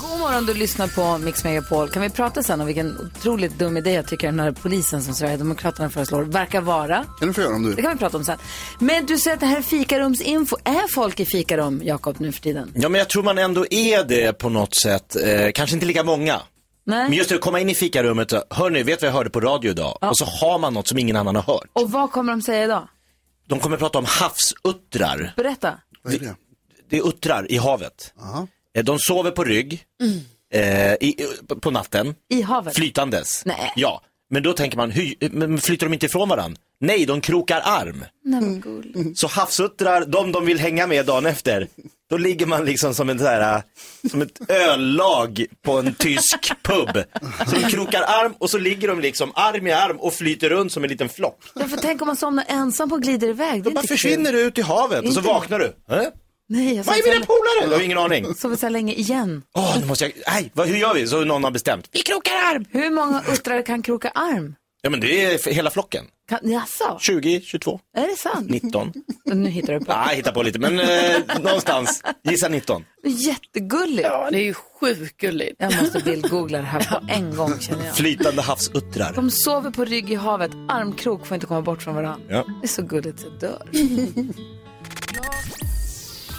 God morgon, du lyssnar på Mix Megapol. Kan vi prata sen om vilken otroligt dum idé jag tycker den här polisen som Sverigedemokraterna föreslår verkar vara? kan du få göra om du Det kan vi prata om sen. Men du säger att det här är fikarumsinfo. Är folk i fikarum, Jakob, nu för tiden? Ja, men jag tror man ändå är det på något sätt. Eh, kanske inte lika många. Nej. Men just det, att komma in i fikarummet och, hörni, vet vad jag hörde på radio idag? Och så har man något som ingen annan har hört. Och vad kommer de säga idag? De kommer prata om havsuttrar. Berätta. Vad är det? Det är uttrar i havet. Aha. Eh, De sover på rygg eh, i, på natten, I havet? flytandes. Nej. Ja, men då tänker man, hur, flyter de inte ifrån varandra? Nej, de krokar arm. Nej, men gull. Så havsuttrar, de de vill hänga med dagen efter, då ligger man liksom som, en så här, som ett öllag på en tysk pub. Så de krokar arm och så ligger de liksom arm i arm och flyter runt som en liten flock. Därför tänk om man somnar ensam på och glider iväg. Det Då är bara inte försvinner du ut i havet och så vaknar du. Äh? Nej, jag Vad är mina så, polare? Du har ingen aning. sover så här länge igen. Åh, nu måste jag, nej, vad, hur gör vi? Så någon har bestämt. Vi krokar arm. Hur många uttrar kan kroka arm? Ja men det är hela flocken. Kan, jaså? 20, 22, Är det sant? 19. Nu hittar du på. Nej, hitta på lite, men eh, någonstans. Gissa 19. Jättegulligt. Ja, det är ju sjukt gulligt. Jag måste bildgoogla det här på en gång känner jag. Flytande havsuttrar. De sover på rygg i havet, armkrok får inte komma bort från varandra. Ja. Det är så gulligt så jag dör.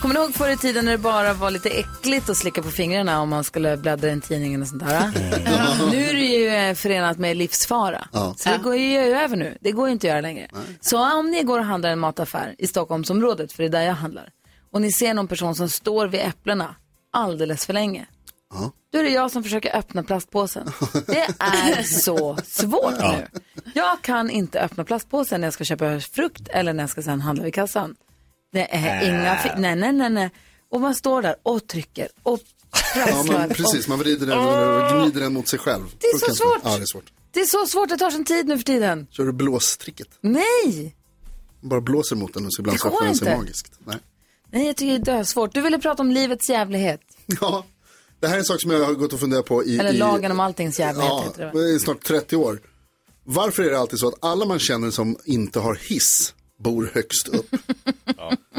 Kommer ni ihåg förr i tiden när det bara var lite äckligt att slicka på fingrarna om man skulle bläddra i en tidning eller sånt där? Nu är det ju eh, förenat med livsfara. Ja. Så det går ju över nu. Det går ju inte att göra längre. Så om ni går och handlar i en mataffär i Stockholmsområdet, för det är där jag handlar, och ni ser någon person som står vid äpplena alldeles för länge. Då är det jag som försöker öppna plastpåsen. Det är så svårt nu. Jag kan inte öppna plastpåsen när jag ska köpa frukt eller när jag ska sen handla vid kassan. Det är inga, fi- nej, nej, nej, nej. Och man står där och trycker och Ja, prasslar. men precis. Man vrider den och gnider den mot sig själv. Det är så svårt. Ja, det är svårt. det är så svårt, det tar sån tid nu för tiden. Kör du blåstricket? Nej, Man bara blåser mot den och så ibland Det så går öppnar den sig inte. magiskt. Nej. nej jag tycker det är svårt. Du ville prata om livets jävlighet. Ja, det här är en sak som jag har gått och funderat på i... Eller i, lagen om alltings jävlighet Ja, heter det va? i snart 30 år. Varför är det alltid så att alla man känner som inte har hiss bor högst upp?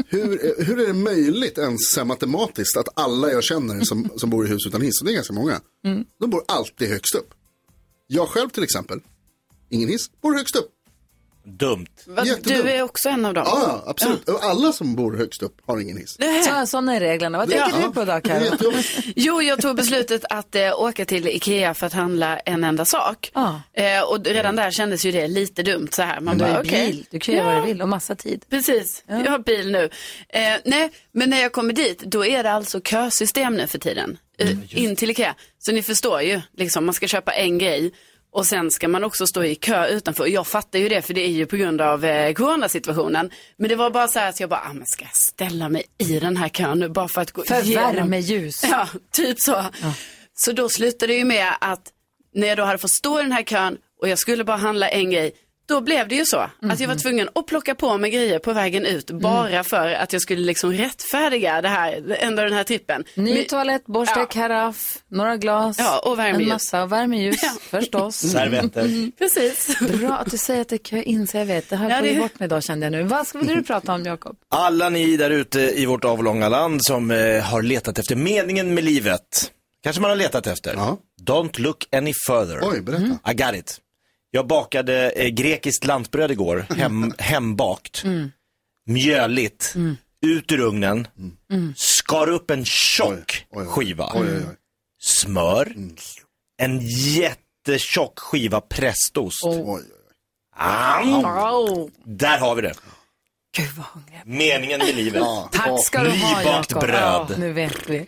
hur, hur är det möjligt ens matematiskt att alla jag känner som, som bor i hus utan hiss, och det är ganska många, Mm. de bor alltid högst upp. Jag själv till exempel, ingen hiss, bor högst upp. Dumt. Va. Du är också en av dem. Ja, ja, absolut. Och alla som bor högst upp har ingen hiss. Så, sådana är reglerna. Vad tänker du på då, jättejobbigt. Jo, jag tog beslutet att eh, åka till Ikea för att handla en enda sak. Ja. Eh, och redan där kändes ju det lite dumt så här. Man Du har bara, okej. bil, du kan göra vad du vill och massa tid. Precis, jag har bil nu. Eh, nej, men när jag kommer dit, då är det alltså kösystem nu för tiden. Eh, in till Ikea. Så ni förstår ju, liksom, man ska köpa en grej och sen ska man också stå i kö utanför. Och jag fattar ju det, för det är ju på grund av eh, coronasituationen. Men det var bara så här att jag bara, ah, men ska jag ställa mig i den här kön nu bara för att gå För igenom? värmeljus. Ja, typ så. Så då slutade det ju med att när jag då hade fått stå i den här kön och jag skulle bara handla en grej, då blev det ju så att jag var tvungen att plocka på mig grejer på vägen ut bara för att jag skulle liksom rättfärdiga det här, ändå den här trippen. Ny Men- toalett, borste, Ja. karaff, några glas, Ja, och värmeljus. en massa och värmeljus Ja. förstås. Servetter. Precis. Bra att du säger att det är kö in så jag vet. Det har Ja, jag det- bort mig idag kände jag nu. Vad ska du prata om Jakob? Alla ni där ute i vårt avlånga land som eh, har letat efter meningen med livet. Kanske man har letat efter. Ja. Don't look any further. Oj, berätta. I got it. Jag bakade eh, grekiskt lantbröd igår, hem, hembakt. Mjöligt. Ut ur ugnen. Skar upp en tjock Oj, oj, oj. skiva. Oj, oj, oj. Smör. En jättetjock skiva prästost. oj, oj. Am. Oh. Där har vi det. Gud vad hungrig jag Meningen med livet. Ja. Tack ska du ha Nybakt Jakob. bröd. Ja, nu vet vi.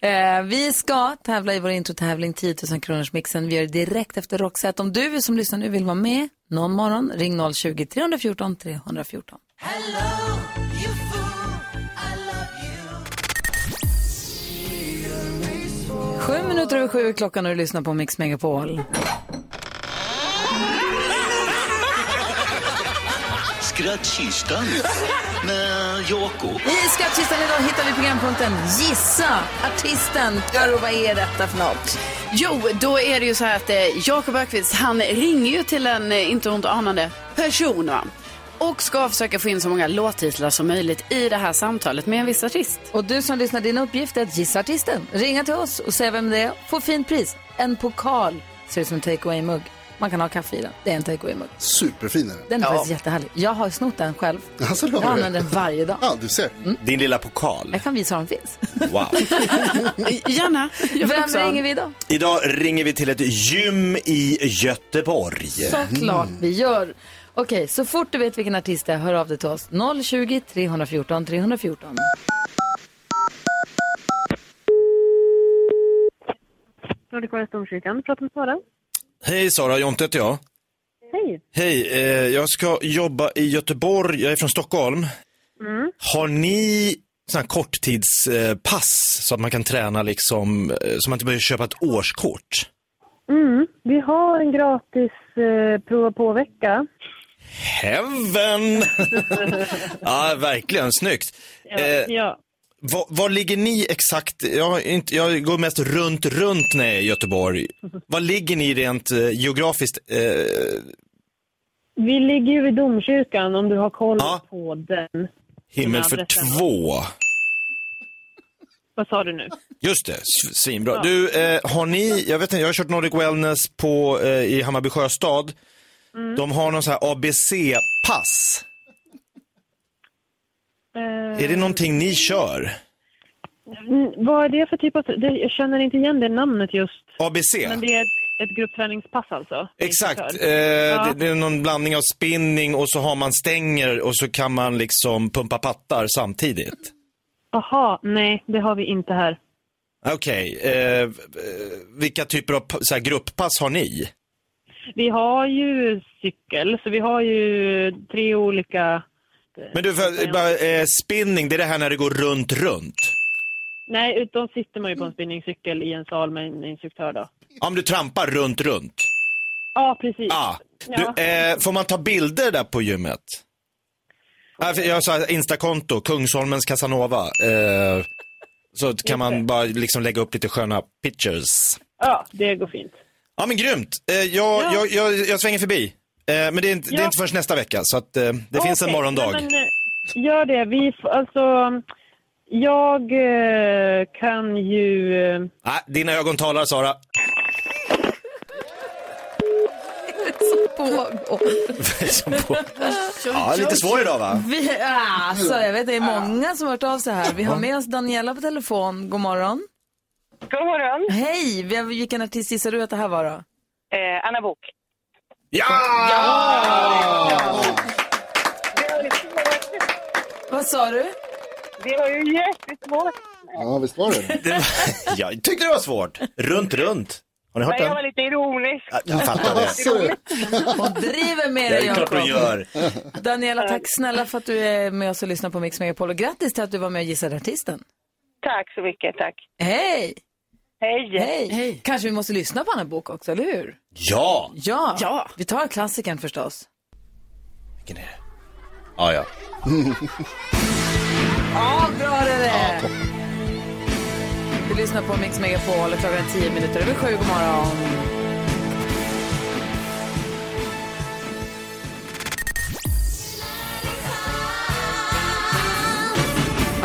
Eh, vi ska tävla i vår introtävling 10 000 kronors mixen. Vi gör det direkt efter Roxette. Om du som lyssnar nu vill vara med någon morgon, ring 020-314 314. Sju minuter över sju är klockan och du lyssnar på Mix Megapol. Skrattkistan med Jakob. I skattkistan idag hittar vi programpunkten Gissa artisten. Karo, vad är detta för något? Jo, då är det ju så här att eh, Jakob Ökvist, han ringer ju till en eh, inte ont anande person va? och ska försöka få in så många låttitlar som möjligt i det här samtalet med en viss artist. Och du som lyssnar, din uppgift är att gissa artisten. Ringa till oss och säga vem det är. Få fint pris. En pokal. Ser ut som en take away-mugg. Man kan ha kaffe i den. Det är en take away-mugg. Superfin är den. Den är faktiskt jättehärlig. Jag har snott den själv. Alltså, Jag använder den varje dag. Ja, du ser. Din lilla pokal. Jag kan visa var den finns. Wow. Gärna. Vem ringer vi idag? Idag ringer vi till ett gym i Göteborg. Såklart vi gör. Okej, så fort du vet vilken artist det är, hör av dig till oss. 020 314 314. Nordic Domkyrkan, pratar med Sara. Hej Sara, Jonte heter jag. Hej. Hej, eh, jag ska jobba i Göteborg, jag är från Stockholm. Har ni sådana här korttidspass pass, så att man kan träna liksom, eh, så man inte behöver köpa ett årskort? Mm. Vi har en gratis eh, prova på-vecka. Heaven! ja, verkligen, snyggt. Eh, ja. Var, var ligger ni exakt? Jag, inte, jag går mest runt, runt när jag är i Göteborg. Var ligger ni rent eh, geografiskt? Eh, Vi ligger ju vid domkyrkan om du har koll Ja. på den. himmel för två. Vad sa du nu? Just det, svinbra. Du, eh, har ni, jag vet inte, jag har kört Nordic Wellness på, eh, i Hammarby sjöstad. De har någon sån här ABC-pass. Eh, Är det någonting ni kör? vad är det för typ av... Det, jag känner inte igen det namnet just. ABC? Men det är ett, ett gruppträningspass alltså? Exakt, eh, Ja. det, det är någon blandning av spinning och så har man stänger och så kan man liksom pumpa pattar samtidigt. Jaha, nej, det har vi inte här. Okej, eh, eh, vilka typer av så här, grupppass har ni? Vi har ju cykel, så vi har ju tre olika... Men du, för, bara, eh, spinning, det är det här när det går runt, runt? Nej, utan sitter man ju på en spinningcykel i en sal med en instruktör då. Om du trampar runt, runt? Ja, precis. Ah. Ja. Du, eh, får man ta bilder där på gymmet? För Jag sa Instakonto, Kungsholmens Casanova. Eh, så kan man bara liksom lägga upp lite sköna pictures. Ja, det går fint. Ja men grymt. Eh, jag, Ja. jag, jag, jag svänger förbi. Eh, men det är, inte, det är Ja. inte förrän nästa vecka, så att, eh, det finns en morgondag. nej, Men, eh, gör det. Vi, alltså, jag eh, kan ju... Ah, dina ögon talar, Sara. Ja, lite svår idag va? Vi, alltså, jag vet det är många som har hört av sig här. Vi har med oss Daniela på telefon. God morgon. God morgon. Hej, vilken artist gissar du att det här var då? Eh, Anna Bok. Ja! Vad sa du? Det var ju jättesvårt. Ja, visst var det Det var, jag tyckte det var svårt. Runt, runt. Har ni hört den? lite ironisk. Ja, Jag fattar det. Hon driver med Det dig är klart hon Jakob. gör. Daniela, tack snälla för att du är med oss och lyssnar på Mix Megapol. Och grattis till att du var med och gissade artisten. Tack så mycket, tack. Hej! Hej. Hej! Kanske vi måste lyssna på Anna Bok också, eller hur? Ja! Ja, Ja. vi tar klassikern förstås. Vilken är det? Ja, ja. Ja, bra det är det! Vi lyssnar på Mix Megapol och klockan är tio minuter över sju. God morgon.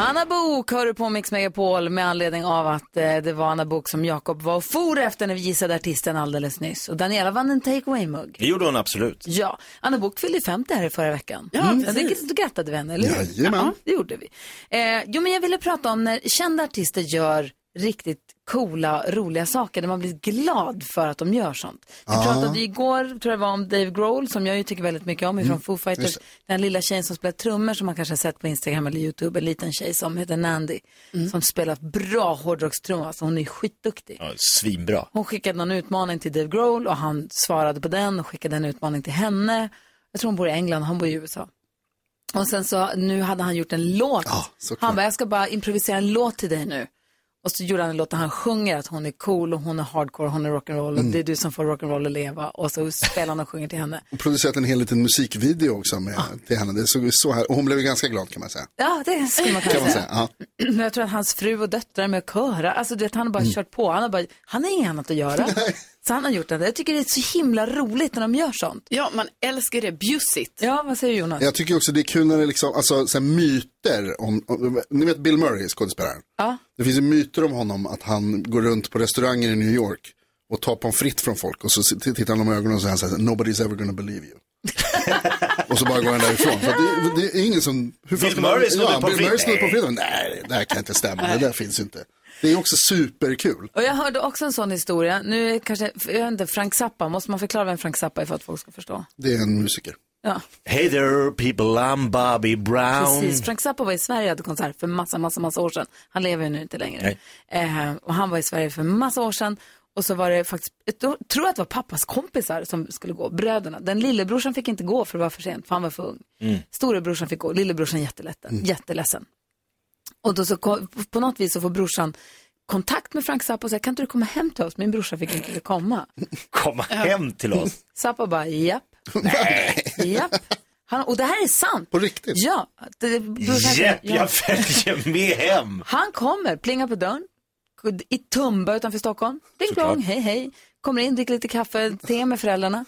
Anna Bok hör du på Mix Megapol med anledning av att eh, det var Anna Bok som Jakob var och for efter när vi gissade artisten alldeles nyss. Och Daniela vann en take away-mugg. Det gjorde hon absolut. Ja, Anna Bok fyllde 50 här i förra veckan. Ja, mm. precis. Det grattade vi henne, eller hur? Jajamän. Ja, det gjorde vi. Eh, jo, men jag ville prata om när kända artister gör riktigt coola, roliga saker där man blir glad för att de gör sånt. Vi Ah. pratade igår, tror jag var, om Dave Grohl som jag ju tycker väldigt mycket om ifrån Mm, Foo Fighters. Den lilla tjejen som spelar trummor som man kanske har sett på Instagram eller YouTube, en liten tjej som heter Nandy. Som spelar bra hårdrockstrummor, alltså hon är skitduktig. Ja, svinbra. Hon skickade någon utmaning till Dave Grohl och han svarade på den och skickade en utmaning till henne. Jag tror hon bor i England, han bor i USA. Och sen så, nu hade han gjort en låt. han bara, jag ska bara improvisera en låt till dig nu. Och så gjorde han en låt där han sjunger att hon är cool och hon är hardcore, hon är rock'n'roll och Mm. det är du som får rock'n'roll att leva. Och så spelar han och sjunger till henne. Och producerat en hel liten musikvideo också med, till henne. Det såg så här, och hon blev ganska glad kan man säga. Ja, det skulle man kunna Kan man säga. säga. Ja. Men jag tror att hans fru och döttrar med och köra. Alltså du vet, han har bara Mm. kört på. Han har, bara, han har inget annat att göra. så han har gjort det. Jag tycker det är så himla roligt när de gör sånt. Ja, man älskar det. Bjussigt. Ja, vad säger Jonas? Jag tycker också det är kul när det liksom, alltså så här, myter om, om, ni vet Bill Murray, skådespelaren. Ja. Det finns ju myter om honom att han går runt på restauranger i New York och tar pommes frites från folk och så tittar han dem i ögonen och säger han så här, nobody's ever gonna believe you. och så bara går han därifrån. För att det, det är ingen som... Hur Bill Murray snodde ja, pommes frites? Nej, det här kan inte stämma. Det där finns inte. Det är också superkul. Och jag hörde också en sån historia. Nu kanske, jag inte, Frank Zappa, måste man förklara vem Frank Zappa är för att folk ska förstå? Det är en musiker. Ja, Hey there people, I'm Bobby Brown. precis. Frank Zappa var i Sverige och hade konsert för massa, massa, massa år sedan. Han lever ju nu inte längre. Eh, och han var i Sverige för massa år sedan. Och så var det faktiskt, jag tror- att det var pappas kompisar som skulle gå, bröderna. Den lillebrorsan fick inte gå för det var för sent, för han var för ung. Storebrorsan fick gå, lillebrorsan jätteledsen. jätteledsen. Och då så kom, på något vis så får brorsan kontakt med Frank Zappa och säger, kan inte du komma hem till oss? Min brorsa fick inte komma. Komma hem till oss. Zappa bara, japp. Japp. Han, och det här är sant. På riktigt? Ja. Det, brorsan, Jepp, ja. jag följer med hem. Han kommer, plingar på dörren i Tumba utanför Stockholm. Ding Såklart. hej hej. Kommer in, dricker lite kaffe, te med föräldrarna.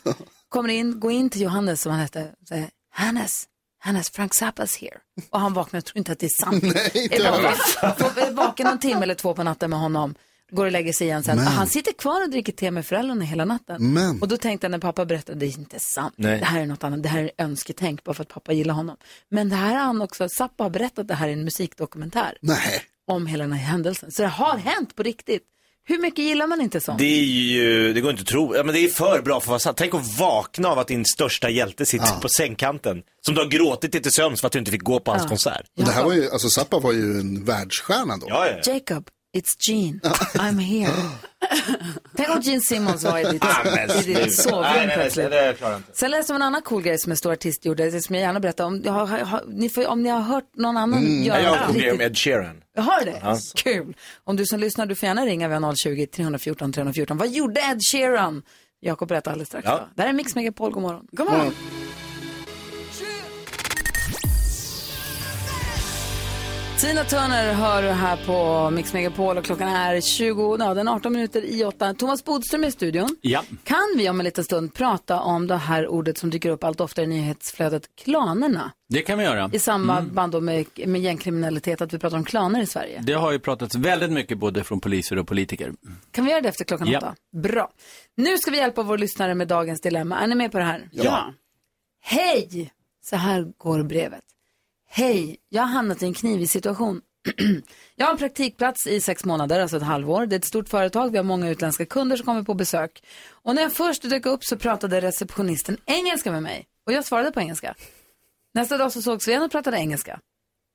Kommer in, går in till Johannes som han hette. Säger, Hannes, Hannes, Frank Zappas here. Och han vaknar och tror inte att det är sant. Nej, inte är jag. vaken, en timme eller två på natten med honom. Går och lägger sig igen sen. Men- Han sitter kvar och dricker te med föräldrarna hela natten. Men- Och då tänkte jag när pappa berättade, det är inte sant. Nej. Det här är något annat, det här är önsketänk bara för att pappa gillar honom. Men det här har han också, Zappa har berättat det här i en musikdokumentär Nej. om hela den här händelsen. Så det har hänt på riktigt. Hur mycket gillar man inte sånt? Det är ju, det går inte att tro, ja, men det är för bra för att vara sant. Tänk att vakna av att din största hjälte sitter på sängkanten. Som du har gråtit dig till sömns för att du inte fick gå på hans Ja. konsert. Det här var ju, alltså Zappa var ju en världsstjärna då. Ja, ja. Jacob, it's Gene. I'm here. Tänk om Gene Simmons var i ditt, Ah, men i ditt sovrum Nej, nej, nej, plötsligt. det klarar jag inte. Sen läste jag om en annan cool grej som en stor artist gjorde, det som jag gärna berättar om. Jag har, har, ni får, om ni har hört någon annan göra Ja, jag något kommer riktigt med Ed Sheeran. Jag har det? Ja. Kul. Om du som lyssnar, du får gärna ringa. Vi har 020 314 314. Vad gjorde Ed Sheeran? Jakob berättar alldeles strax. Ja. Det här är Mix Megapol. God morgon. God morgon. Tina Turner hör här på Mix Megapol och klockan är 20, ja, den är 18 minuter i 8. Thomas Bodström är i studion. Ja. Kan vi om en liten stund prata om det här ordet som dyker upp allt oftare i nyhetsflödet, klanerna? Det kan vi göra. I samband då med, med gängkriminalitet, att vi pratar om klaner i Sverige. Det har ju pratats väldigt mycket både från poliser och politiker. Kan vi göra det efter klockan Ja. åtta? Bra. Nu ska vi hjälpa vår lyssnare med dagens dilemma. Är ni med på det här? Ja. Hej! Så här går brevet. Hej, jag har hamnat i en knivig situation. jag har en praktikplats i sex månader, alltså ett halvår. Det är ett stort företag, vi har många utländska kunder som kommer på besök. Och när jag först dök upp så pratade receptionisten engelska med mig. Och jag svarade på engelska. Nästa dag så sågs vi igen och pratade engelska.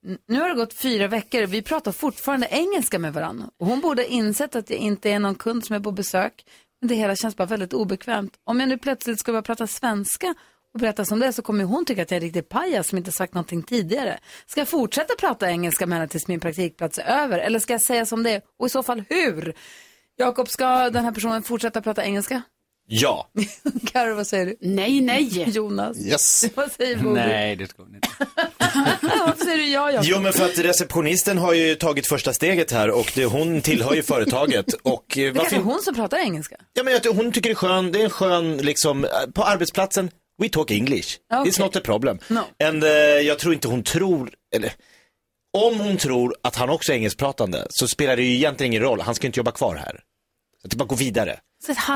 N- Nu har det gått fyra veckor och vi pratar fortfarande engelska med varandra. Och hon borde ha insett att jag inte är någon kund som är på besök. Men det hela känns bara väldigt obekvämt. Om jag nu plötsligt ska börja prata svenska och berätta som det är så kommer hon tycka att jag är en riktig pajas som inte sagt någonting tidigare. Ska jag fortsätta prata engelska med henne tills min praktikplats är över? Eller ska jag säga som det är? Och i så fall hur? Jakob, ska den här personen fortsätta prata engelska? Ja. Karo, vad säger du? Nej, nej. Jonas? Yes. Vad säger Bodil? Nej, det ska hon inte. Varför säger du ja, Jakob? Jo men för att receptionisten har ju tagit första steget här och det, hon tillhör ju företaget och eh, Det varför kanske är hon som pratar engelska. Ja men att hon tycker det är skön, det är en skön liksom, eh, på arbetsplatsen, we talk English. Okej. It's not a problem. No. And, eh, jag tror inte hon tror, eller om hon tror att han också är engelskpratande så spelar det ju egentligen ingen roll, han ska inte jobba kvar här. Så att det bara gå vidare.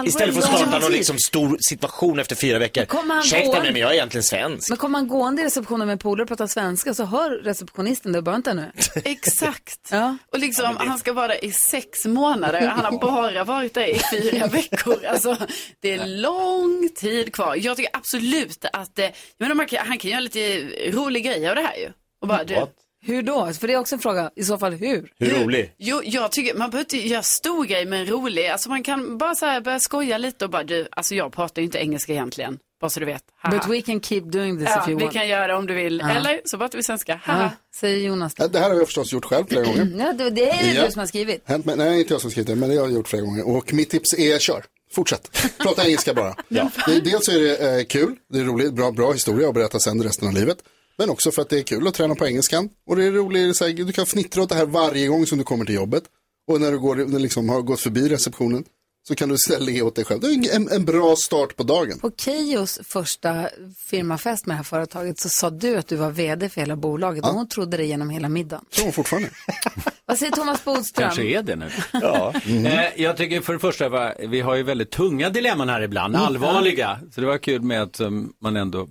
Istället för att starta någon liksom stor situation efter fyra veckor. Kommer han Ursäkta gå- mig, men jag är egentligen svensk. Men kommer man gående i receptionen med polare och pratar svenska så hör receptionisten det. Bara vänta nu. Exakt. Ja. Och liksom, han ska vara där i sex månader. Han har bara varit där i fyra veckor. Alltså, det är lång tid kvar. Jag tycker absolut att eh, man kan, han kan göra lite rolig grej av det här ju. Och bara, du, Hur då? För det är också en fråga. I så fall hur? Hur rolig? Jo, jag tycker man behöver inte göra stor grej med en rolig. Alltså man kan bara så här börja skoja lite och bara du, alltså jag pratar ju inte engelska egentligen. Bara så du vet. Haha. But we can keep doing this ja, if you vi want. kan göra det om du vill. Ja. Eller så pratar vi svenska. Haha. Ja, säger Jonas. Det här har jag förstås gjort själv flera gånger. Ja, det, det är Ja. du som har skrivit. Hänt mig, nej, inte jag som skrivit det, men det har jag gjort flera gånger. Och mitt tips är, kör. Fortsätt. Prata engelska bara. Ja. Det, dels är det eh, kul, det är roligt, bra, bra historia att berätta sen resten av livet. Men också för att det är kul att träna på engelskan. Och det är roligt, så här, du kan fnittra åt det här varje gång som du kommer till jobbet. Och när du går, när liksom har gått förbi receptionen så kan du le åt dig själv. Det är en, en bra start på dagen. På Keyyos första firmafest med det här företaget så sa du att du var vd för hela bolaget och hon trodde det genom hela middagen. Tror hon fortfarande. Vad säger Thomas Bodström? Kanske är det nu. Ja. Eh, jag tycker för det första, vi har ju väldigt tunga dilemman här ibland, allvarliga. Så det var kul med att um, man ändå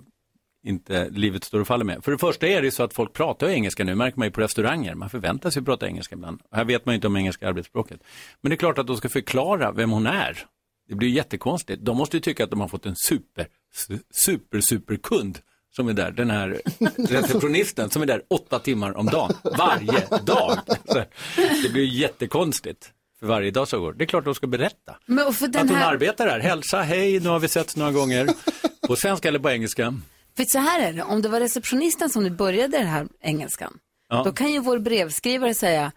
inte livet står och faller med. För det första är det ju så att folk pratar engelska nu, märker man ju på restauranger. Man förväntar sig prata engelska ibland. Här vet man ju inte om engelska arbetsspråket. Men det är klart att de ska förklara vem hon är. Det blir ju jättekonstigt. De måste ju tycka att de har fått en super, su- super, super kund som är där, den här receptionisten som är där åtta timmar om dagen, varje dag. Så det blir ju jättekonstigt för varje dag som går. Det är klart att de ska berätta. Men och för den Att hon här, arbetar här, hälsa, hej, nu har vi setts några gånger. På svenska eller på engelska. För så här är det, om det var receptionisten som nu började det här engelskan, Ja. då kan ju vår brevskrivare säga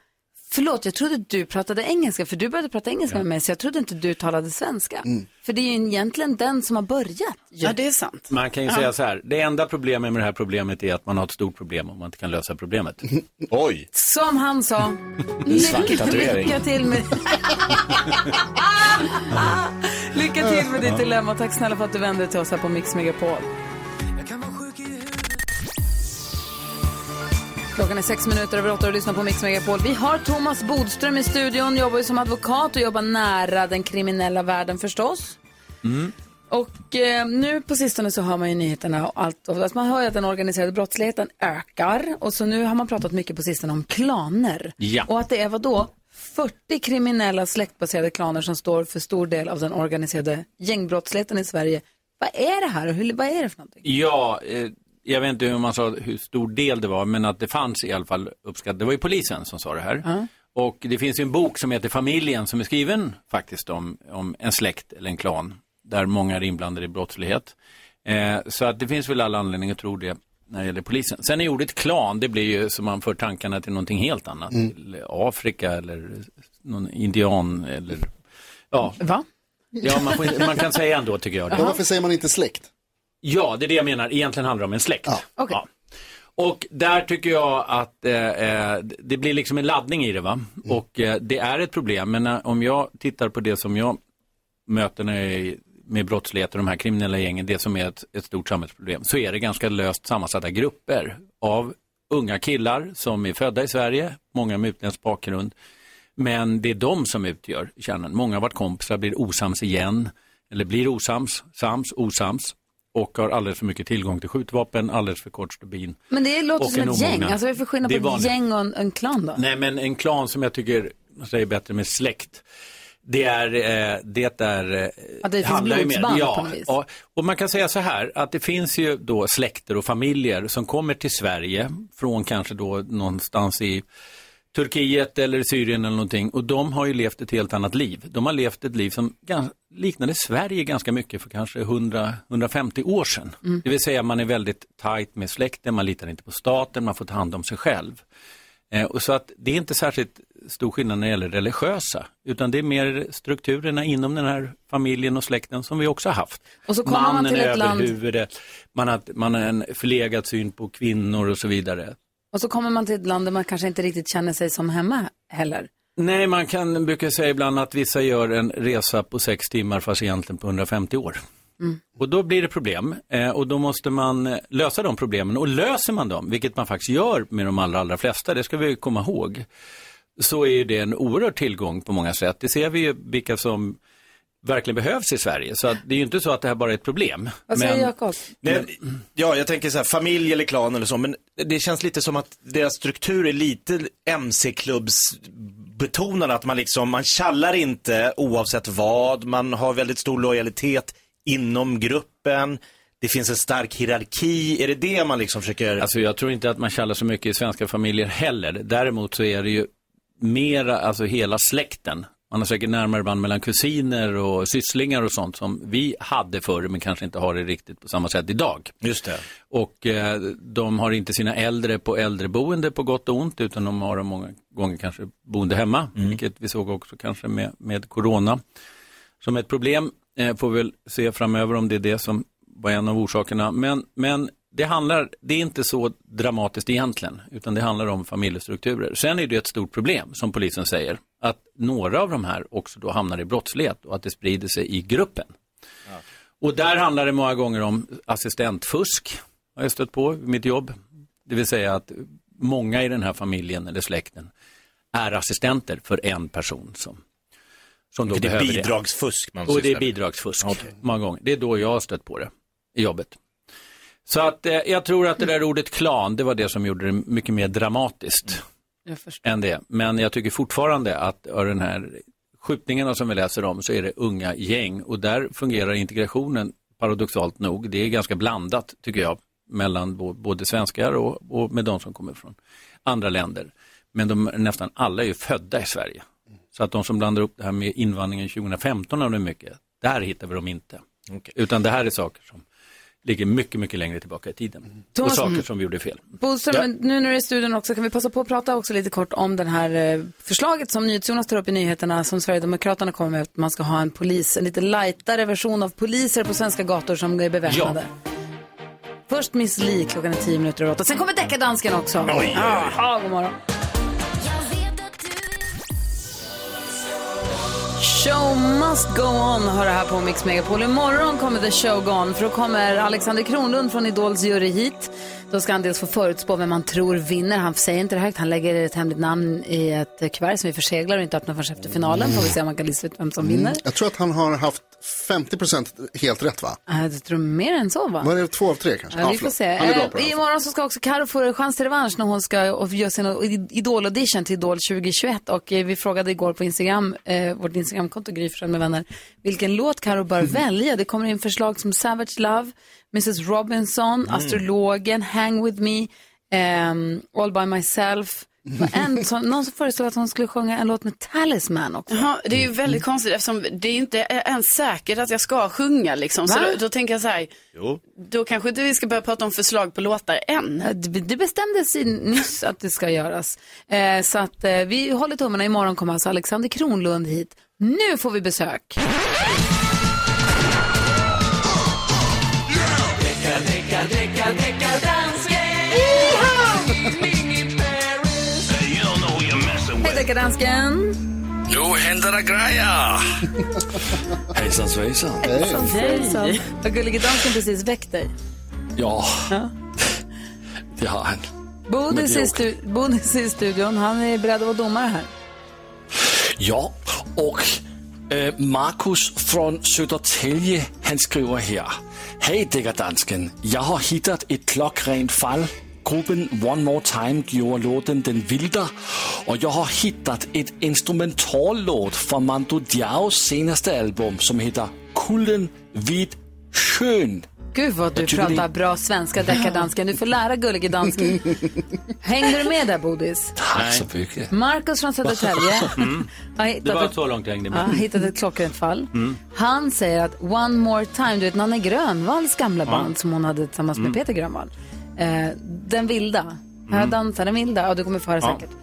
Förlåt, jag trodde du pratade engelska, för du började prata engelska med mig, så jag trodde inte du talade svenska. För det är ju egentligen den som har börjat. ju. Ja, det är sant. Man kan ju säga så här, det enda problemet med det här problemet är att man har ett stort problem om man inte kan lösa problemet. Oj. Som han sa, lycka, lycka till med... lycka till med ditt dilemma. Tack snälla för att du vände dig till oss här på Mix Megapol. Klockan är sex minuter över åtta och lyssnar på Mix Megapol. Vi har Thomas Bodström i studion, jobbar ju som advokat och jobbar nära den kriminella världen förstås. Och eh, nu på sistone så hör man ju nyheterna och allt. Och, alltså man hör ju att den organiserade brottsligheten ökar. Och så nu har man pratat mycket på sistone om klaner. Ja. Och att det är vad då 40 kriminella släktbaserade klaner som står för stor del av den organiserade gängbrottsligheten i Sverige. Vad är det här och hur, vad är det för någonting? Ja, eh, jag vet inte hur man sa hur stor del det var, men att det fanns i alla fall uppskattat. Det var ju polisen som sa det här. Och det finns ju en bok som heter Familjen som är skriven faktiskt om, om en släkt eller en klan där många är inblandade i brottslighet. Eh, så att det finns väl alla anledning att tro det när det gäller polisen. Sen är ordet klan, det blir ju som man för tankarna till någonting helt annat. Till Afrika eller någon indian eller ja, Va? ja man, får, man kan säga ändå tycker jag. Det. Ja, varför säger man inte släkt? Ja, det är det jag menar. Egentligen handlar det om en släkt. Okej. Ja. Och där tycker jag att eh, eh, det blir liksom en laddning i det va. Och eh, det är ett problem. Men eh, om jag tittar på det som jag möter när jag är med brottslighet och de här kriminella gängen, det som är ett, ett stort samhällsproblem, så är det ganska löst sammansatta grupper av unga killar som är födda i Sverige, många med utländsk bakgrund. Men det är de som utgör kärnan. Många har varit kompisar, blir osams igen, eller blir osams, sams, osams och har alldeles för mycket tillgång till skjutvapen, alldeles för kort stubin. Men det låter som ett gäng. omognad. Alltså vad är för skillnad Det på ett gäng och en, en klan då? Nej, men en klan som jag tycker, man säger bättre med släkt, det är, eh, det är, eh, Att det finns blodsband ja, på något vis. Ja, och man kan säga så här, att det finns ju då släkter och familjer som kommer till Sverige från kanske då någonstans i Turkiet eller Syrien eller någonting och de har ju levt ett helt annat liv. De har levt ett liv som liknade Sverige ganska mycket för kanske 100-150 år sedan. Mm. Det vill säga man är väldigt tajt med släkten, man litar inte på staten, man får ta hand om sig själv. Eh, och så att det är inte särskilt stor skillnad när det gäller religiösa, utan det är mer strukturerna inom den här familjen och släkten som vi också haft. Och så kommer man Mannen till ett land- huvudet, man har, man har en förlegad syn på kvinnor och så vidare. Och så kommer man till ett land där man kanske inte riktigt känner sig som hemma heller. Nej, man kan brukar säga ibland att vissa gör en resa på sex timmar fast egentligen på 150 år. Mm. Och då blir det problem eh, och då måste man eh, lösa de problemen och löser man dem, vilket man faktiskt gör med de allra, allra flesta, det ska vi komma ihåg, så är ju det en oerhörd tillgång på många sätt. Det ser vi ju vilka som verkligen behövs i Sverige. Så att det är ju inte så att det här bara är ett problem. Vad säger Jakob? Ja, jag tänker så här, familj eller klan eller så, men det känns lite som att deras struktur är lite betonade att man liksom, man kallar inte oavsett vad, man har väldigt stor lojalitet inom gruppen, det finns en stark hierarki, är det det man liksom försöker... Alltså jag tror inte att man kallar så mycket i svenska familjer heller. Däremot så är det ju mera, alltså hela släkten. Man har säkert närmare band mellan kusiner och sysslingar och sånt som vi hade förr men kanske inte har det riktigt på samma sätt idag. Just det. Och eh, de har inte sina äldre på äldreboende på gott och ont utan de har dem många gånger kanske boende hemma. Vilket vi såg också kanske med, med corona som ett problem. Eh, får vi väl se framöver om det är det som var en av orsakerna. Men, men det handlar, det är inte så dramatiskt egentligen, utan det handlar om familjestrukturer. Sen är det ett stort problem, som polisen säger, att några av de här också då hamnar i brottslighet och att det sprider sig i gruppen. Och där handlar det många gånger om assistentfusk, har jag stött på i mitt jobb. Det vill säga att många i den här familjen eller släkten är assistenter för en person som, som då Det är behöver det. bidragsfusk man Och det är bidragsfusk många gånger. Det är då jag har stött på det i jobbet. Så att eh, jag tror att det där ordet klan, det var det som gjorde det mycket mer dramatiskt. Än det. Men jag tycker fortfarande att av den här skjutningarna som vi läser om så är det unga gäng och där fungerar integrationen paradoxalt nog. Det är ganska blandat tycker jag mellan både svenskar och, och med de som kommer från andra länder. Men de, nästan alla är ju födda i Sverige. Så att de som blandar upp det här med invandringen 2015 av det mycket, där hittar vi dem inte. Utan det här är saker som ligger mycket, mycket längre tillbaka i tiden. Thomas- och saker Mm. som vi gjorde fel. Boström, nu när du är i studion också, kan vi passa på att prata också lite kort om det här eh, förslaget som NyhetsJonas tar upp i nyheterna som Sverigedemokraterna kommer med, att man ska ha en polis, en lite lightare version av poliser på svenska gator som är beväpnade. Först Miss Li klockan är tio minuter över åtta. Sen kommer deckardansken också. Oj, oj, oj. Jaha, god morgon. Show must go on hör det här på Mix Megapol. Imorgon kommer The Show Go On för då kommer Alexander Kronlund från Idols jury hit. Då ska han dels få förutspå vem man tror vinner. Han säger inte det högt. Han lägger ett hemligt namn i ett kuvert som vi förseglar och inte öppnar förrän efter finalen. Får vi se om man kan lista ut vem som vinner. Mm. Jag tror att han har haft 50% helt rätt va? Jag tror mer än så va? Var det två av tre kanske? Ja, vi får se. Han är bra på det. Eh, imorgon så ska också Karo få en chans till revansch när hon ska göra sin Idol-audition till Idol 2021. Och eh, vi frågade igår på Instagram, eh, vårt Instagramkonto Gry med vänner, vilken låt Karo bör välja. Det kommer in förslag som Savage Love, Mrs Robinson, Mm. Astrologen, Hang With Me, ehm, All By Myself. En, som, någon som föreslog att hon skulle sjunga en låt med Talisman också. Jaha, det är ju väldigt konstigt eftersom det är inte ens säkert att jag ska sjunga liksom. Så då, då tänker jag så här, Jo. då kanske inte vi ska börja prata om förslag på låtar än. Det bestämdes nyss att det ska göras. Eh, så att eh, vi håller tummarna. Imorgon kommer alltså Alexander Kronlund hit. Nu får vi besök. Hej deckardansken! Nu händer det grejer! Hejsan svejsan. Hejsan svejsan. Har gullige dansken precis väckt dig? Ja, det har han. Bodis i, stu- Bodis i studion, han är beredd att vara domare här. Ja, och äh, Markus från Södertälje, han skriver här. Hej deckardansken, jag har hittat ett klockrent fall. Gruppen One More Time gjorde låten Den vilda och jag har hittat ett instrumentallåt från Mando Diaos senaste album som heter Kulden vid sjön. Gud vad du pratar det- bra svenska deckardansken. Du får lära gullige dansken. Hängde du med där Bodis? Tack så mycket. Markus från Södertälje Mm. har hittat Det var ett- så långt jag hängde Ja, med. hittat ett klockrent fall. Mm. Han säger att One More Time, du vet Nanne Grönvalls gamla Ja. band som hon hade tillsammans med Mm. Peter Grönvall. Eh, den vilda, här dansar den vilda, ja du kommer få höra Ja. säkert.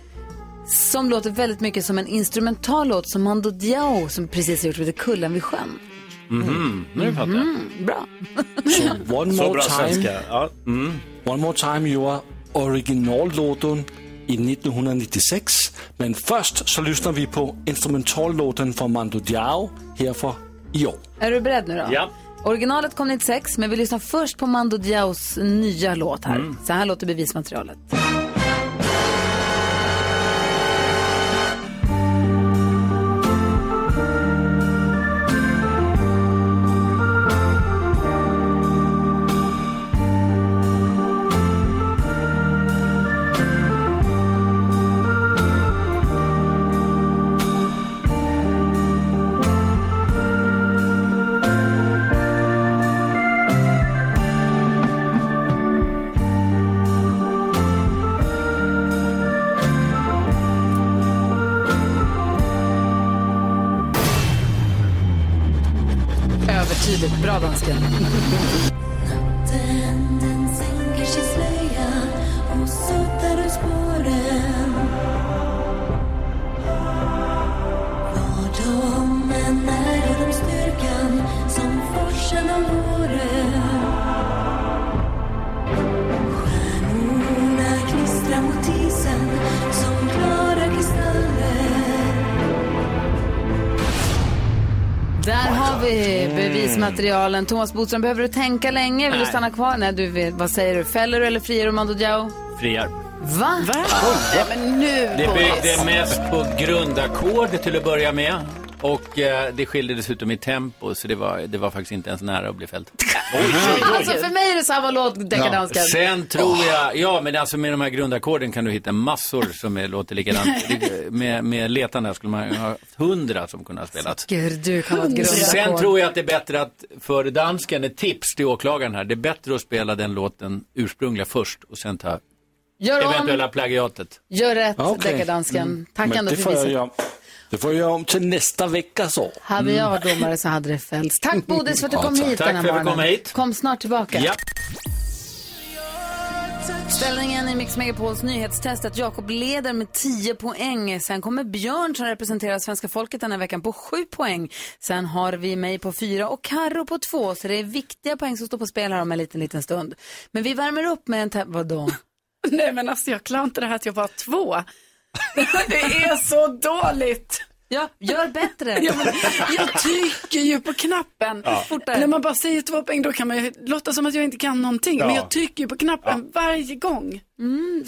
Som låter väldigt mycket som en instrumental låt som Mando Diao som precis har gjort, heter Kullen vid sjön. Mhm, nu fattar jag. Mm, bra. Så One Så More bra Time. svenska. Ja. One More Time gjorde originallåten i 1996. Men först så lyssnar vi på instrumentallåten från Mando Diao här för i år. Är du beredd nu då? Ja. Originalet kom 96, men vi lyssnar först på Mando Diaos nya låt här. Mm. Så här låter bevismaterialet. Bra bevismaterialen. Thomas Bodström, behöver du tänka länge? Vill du Nej. stanna kvar? Nej, du vad säger du? Fäller du eller friar du Mando Diao? Friar. Va? Va? Nej, men nu Det byggde mest på grundackord till att börja med. Och eh, det skilde dessutom i tempo, så det var, det var faktiskt inte ens nära att bli fällt. Alltså för mig är det samma låt, deckardansken. Sen tror jag, ja men alltså med de här grundackorden kan du hitta massor som är, låter likadant. Det- med, med letarna skulle man ha hundra som kunde ha spelat. Gud, du kan vara ett Sen grundackord. tror jag att det är bättre att, för dansken, ett tips till åklagaren här, det är bättre att spela den låten ursprungliga först och sen ta Gör om. eventuella plagiatet. Gör rätt, Okej. deckardansken. Tack Men ändå det för göra. Det får jag göra om till nästa vecka så. Hade jag varit domare så hade det fällts. Tack Bodis för att du Ja, kom tack. hit Tack den här för att jag morgonen. kom hit. Kom snart tillbaka. Ja. Ställningen i Mix Megapols nyhetstest att Jakob leder med 10 poäng. Sen kommer Björn som representerar svenska folket den här veckan på 7 poäng. Sen har vi mig på 4 och Karro på 2. Så det är viktiga poäng som står på spel här om en liten, liten stund. Men vi värmer upp med en... Vadå? Nej men alltså jag klarar inte det här att jag bara har två. Det är så dåligt. Ja, gör bättre. Ja, men jag trycker ju på knappen. Ja. När man bara säger två poäng då kan man ju låta som att jag inte kan någonting. Ja. Men jag trycker ju på knappen varje gång.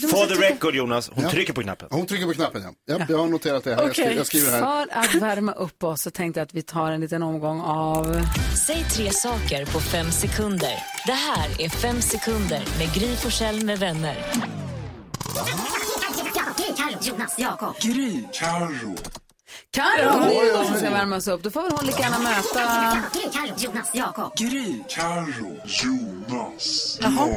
For the record Jonas, hon trycker på knappen. Hon trycker på knappen ja. ja jag har noterat det här. Jag, skriver, jag skriver här. För att värma upp oss så tänkte jag att vi tar en liten omgång av... Säg tre saker på fem sekunder. Det här är Fem sekunder med Gry Forssell med vänner. Jonas, Jakob. Gry. Carro. Carro, det är någon som ska värma oss upp. Då får väl hon lika gärna möta... Jonas, Jakob. Gry. Carro. Jonas. Jaha.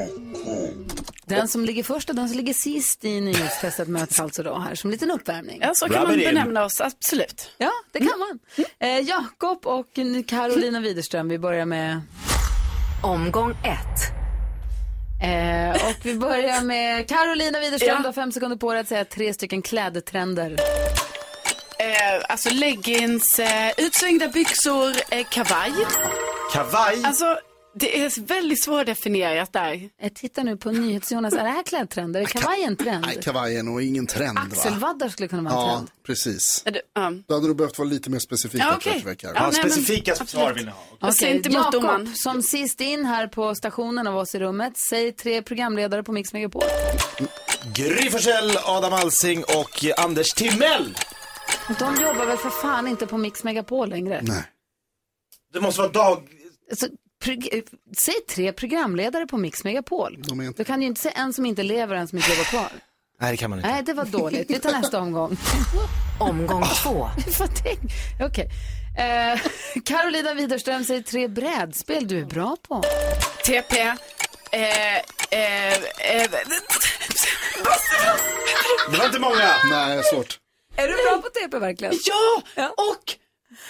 Den som ligger först och den som ligger sist i nyhetstestet möts alltså då här som en liten uppvärmning. Ja, så kan man benämna oss, absolut. Ja, det kan man. Eh, Jakob och Carolina Widerström, vi börjar med... Omgång ett. Eh, och vi börjar med Carolina Widerström, Ja. du har fem sekunder på dig att säga tre stycken klädtrender. Eh, alltså leggings, eh, utsvängda byxor, eh, kavaj. Kavaj? Alltså det är väldigt svårdefinierat där. Jag tittar nu på NyhetsJonas, är det här klädtrender? Är kavaj en trend? Nej, kavaj är nog ingen trend va? Axelvaddar skulle kunna vara en Ja, trend. precis. Det, um. Då hade du behövt vara lite mer specifik. Ja, Karo. Ja, Ja, nej, men- specifika absolut. svar vill ni ha. Säger Okej, inte Jakob, som sist in här på stationen av oss i rummet, säg tre programledare på Mix Megapol. Gry Forssell, Adam Alsing och Anders Timell. De jobbar väl för fan inte på Mix Megapol längre? Nej. Det måste vara dag... Alltså, säg tre programledare på Mix Megapol. Är inte... Du kan ju inte säga en som inte lever och en som inte jobbar kvar. Nej, det kan man inte. Nej, det var dåligt. Vi tar nästa omgång. Omgång två. Vad tänk- Okej. Eh, Carolina Widerström säger tre brädspel du är bra på. TP. Eh, eh, eh, Det var inte många. Nej, svårt. Är du bra på TP verkligen? Ja, och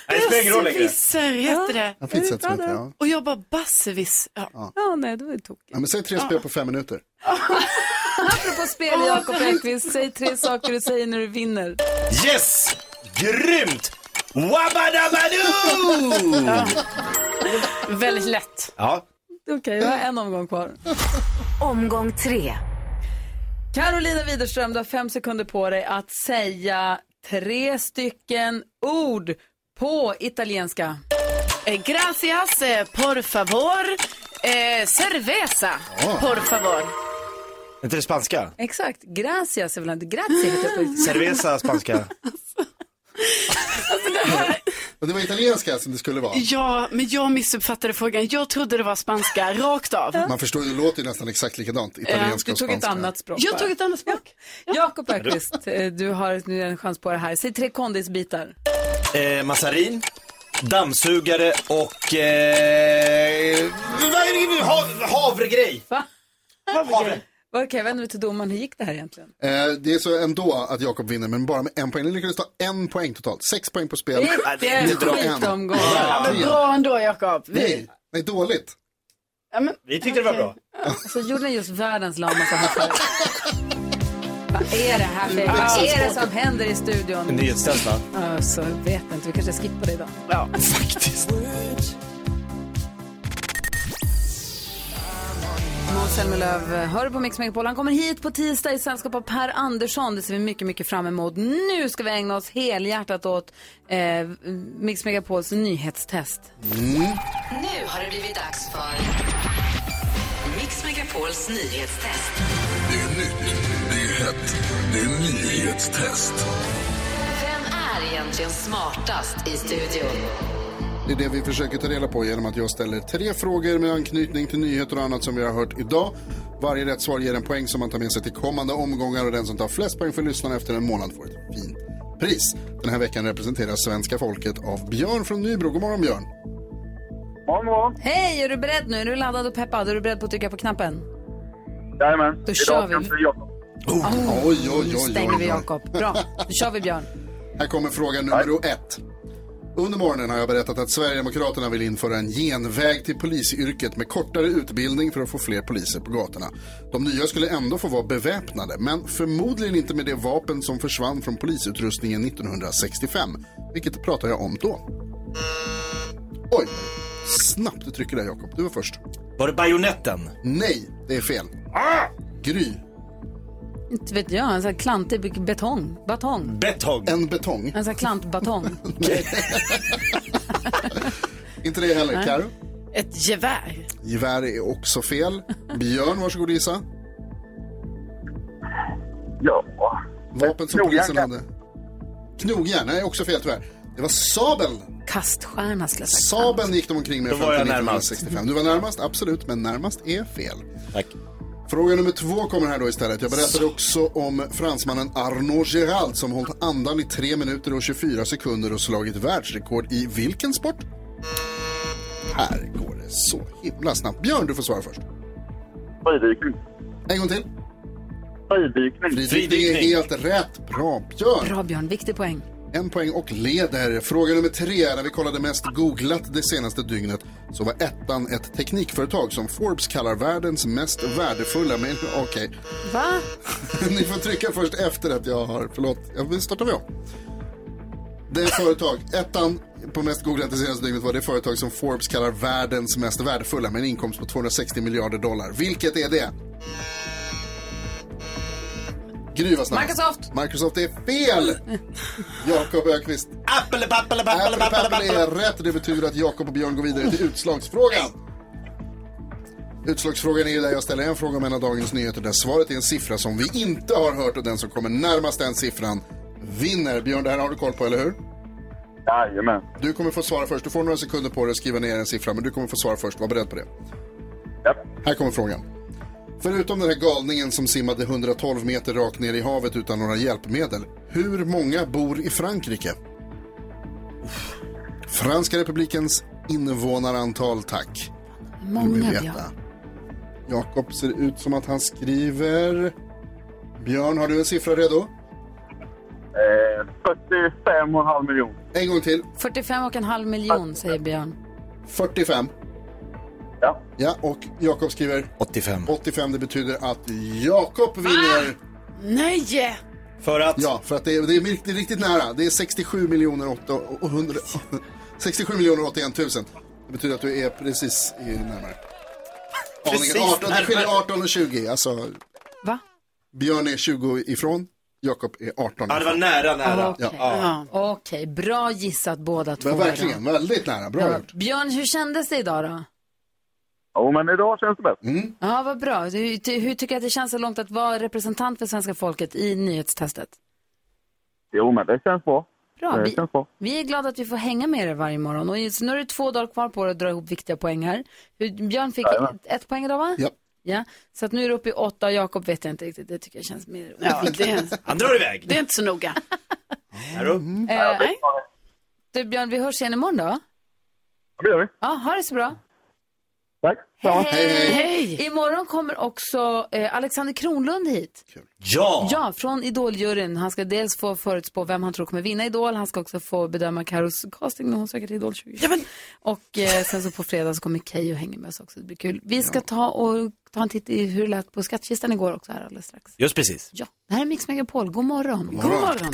Nej, det spelar ingen roll längre. Besserwisser heter det. Jag finns ett som heter, ja. Och jag bara Bassevis. Ja. Ja, nej, det var ju tokigt. ja. Men säg tre spel på fem minuter. Apropå spel, Jakob Ekqvist, säg tre saker du säger när du vinner. Yes! Grymt! Wabadabadoo! Ja. Väldigt lätt. Ja. Okej, jag har en omgång kvar. Omgång tre. Carolina Widerström, du har fem sekunder på dig att säga tre stycken ord på italienska. Eh, gracias, eh, por favor, eh, cerveza, Ja. por favor. Är inte det spanska? Exakt, gracias är väl inte grazie heter det på Cerveza, spanska. Och det var italienska som det skulle vara. Ja, men jag missuppfattade frågan. Jag trodde det var spanska, rakt av. Man förstår ju, det låter ju nästan exakt likadant. Italienska Du och tog ett spanska. annat språk. Jag tog ett annat språk. Jakob Öqvist, eh, du har nu en chans på det här. Säg tre kondisbitar. Eh, massarin, dammsugare och... Eh, vad är det? Ha, havregrej. Va? Havre. Okej, vänder vi till domaren. Hur gick det här egentligen? Eh, det är så ändå att Jakob vinner, men bara med en poäng. Ni lyckades ta en poäng totalt. Sex poäng på spel. Ni drar en. Ja, men bra ändå, Jakob. Vi- Nej, nej, dåligt. Ja, men, Vi tyckte det var bra. Så gjorde ni just världens lamaste. Vad är det här för... Mm. Vad är det som händer i studion? Nyhetstest va? Ja, så vet jag inte. Vi kanske skippar det idag. Ja, faktiskt. Måns Zelmerlöw hör på Mix Megapol. Han kommer hit på tisdag i sällskap av Per Andersson. Det ser vi mycket, mycket fram emot. Nu ska vi ägna oss helhjärtat åt eh, Mix Megapols nyhetstest. Nu har det blivit dags för Mix Megapols nyhetstest. Det är nytt, det är hett, det är nyhetstest. Vem är egentligen smartast i studion? Det är det vi försöker ta reda på genom att jag ställer tre frågor med anknytning till nyheter och annat som vi har hört idag. Varje rätt svar ger en poäng som man tar med sig till kommande omgångar och den som tar flest poäng för lyssnarna efter en månad får ett fint pris. Den här veckan representeras svenska folket av Björn från Nybro. God morgon Björn. Morgon, morgon. Hej, är du beredd nu? Är du laddad och peppad? Är du beredd på att trycka på knappen? Jajamän. Då kör vi. Ska Jakob. Oj, oj, oj, Nu stänger vi. Jakob. Bra, då kör vi Björn. Här kommer fråga nummer ett. Under morgonen har jag berättat att Sverigedemokraterna vill införa en genväg till polisyrket med kortare utbildning för att få fler poliser på gatorna. De nya skulle ändå få vara beväpnade, men förmodligen inte med det vapen som försvann från polisutrustningen 1965. Vilket pratar jag om då? Oj, snabbt du trycker där Jakob. Du var först. Var det bajonetten? Nej, det är fel. Gry. Inte vet jag, en sån här klantig betong. Batong. Betong. En betong. En sån här klantbatong. Inte det heller. Nej. Karo? Ett gevär. Gevär är också fel. Björn, varsågod gissa. Ja. Vapen som Knogjärn polisen hade. Knogjärn, nej också fel tyvärr. Det var sabeln. Kaststjärna skulle jag säga. Sabeln gick de omkring med Då fram var jag till närmast. 1965. Du var närmast, absolut, men närmast är fel. Tack. Fråga nummer två kommer här då istället. Jag berättade också om fransmannen Arnaud Gerald som hållit andan i 3 minuter och 24 sekunder och slagit världsrekord i vilken sport? Här går det så himla snabbt. Björn, du får svara först. Fridykning. En gång till. Fridykning. Fridykning är helt rätt. Bra, Björn. Bra Björn, viktig poäng. En poäng och leder. Fråga nummer tre. När vi kollade mest googlat det senaste dygnet så var ettan ett teknikföretag som Forbes kallar världens mest värdefulla. Men okej, Va? ni får trycka först efter att jag har, förlåt, jag startar vi om. Det företag, ettan på mest googlat det senaste dygnet var det företag som Forbes kallar världens mest värdefulla med en inkomst på 260 miljarder dollar. Vilket är det? Gry var snabbast. Microsoft. Microsoft är fel! Jakob Ökvist. Apple, apple, apple, Apple, apple, apple är apple. rätt. Det betyder att Jakob och Björn går vidare till utslagsfrågan. Utslagsfrågan är där jag ställer en fråga om en av dagens nyheter där svaret är en siffra som vi inte har hört och den som kommer närmast den siffran vinner. Björn, det här har du koll på, eller hur? Jajamän. Du kommer få svara först. Du får några sekunder på dig att skriva ner en siffra, men du kommer få svara först. Var beredd på det. Här kommer frågan. Förutom den här galningen som simmade 112 meter rakt ner i havet utan några hjälpmedel, hur många bor i Frankrike? Franska republikens invånarantal, tack. Många, veta. Jakob ser ut som att han skriver... Björn, har du en siffra redo? Eh, 45,5 miljoner. En gång till. 45 och en halv miljon säger Björn. 45. Ja. Ja, och Jakob skriver? 85. 85, det betyder att Jakob vinner. Nej! För att? Ja, för att det är, det är, är riktigt nära. Det är 67 miljoner 800... 67 miljoner 81 000. Det betyder att du är precis i närmare. Precis Aningen 18, det skiljer närmare. 18 och 20. Alltså, Va? Björn är 20 ifrån, Jakob är 18 Ja, det var nära, nära. Okej, Ja. Okej, bra gissat båda två. Men då. verkligen, väldigt nära. Bra Ja. gjort. Björn, hur kändes det idag då? Jo, men idag känns det bättre. Mm. Ja, vad bra. Hur, hur tycker du att det känns så långt att vara representant för svenska folket i nyhetstestet? Jo, men det känns bra. Bra. Det Vi, känns bra. vi är glada att vi får hänga med er varje morgon. Och nu är det två dagar kvar på dig att dra ihop viktiga poäng här. Björn fick Jajamän. ett, ett poäng idag, va? Ja. Ja, så att nu är det uppe i åtta och Jakob vet jag inte riktigt. Det tycker jag känns mer... Ja, det, Han drar iväg. det är inte så noga. Eh, Nej. du Björn, vi hörs igen imorgon då. Det gör vi. Ja, ha det så bra. Tack. Hej! Imorgon kommer också eh, Alexander Kronlund hit. Ja! Ja, från Idoljuryn. Han ska dels få förutspå vem han tror kommer vinna Idol. Han ska också få bedöma Karos casting när hon söker till Idol 2020. Och eh, sen så på fredag så kommer Keyyo hänga med oss också. Det blir kul. Vi ska ta och ta en titt i hur det lät på skattkistan igår också här alldeles strax. Just precis. Ja, det här är Mix Megapol. God morgon. God morgon.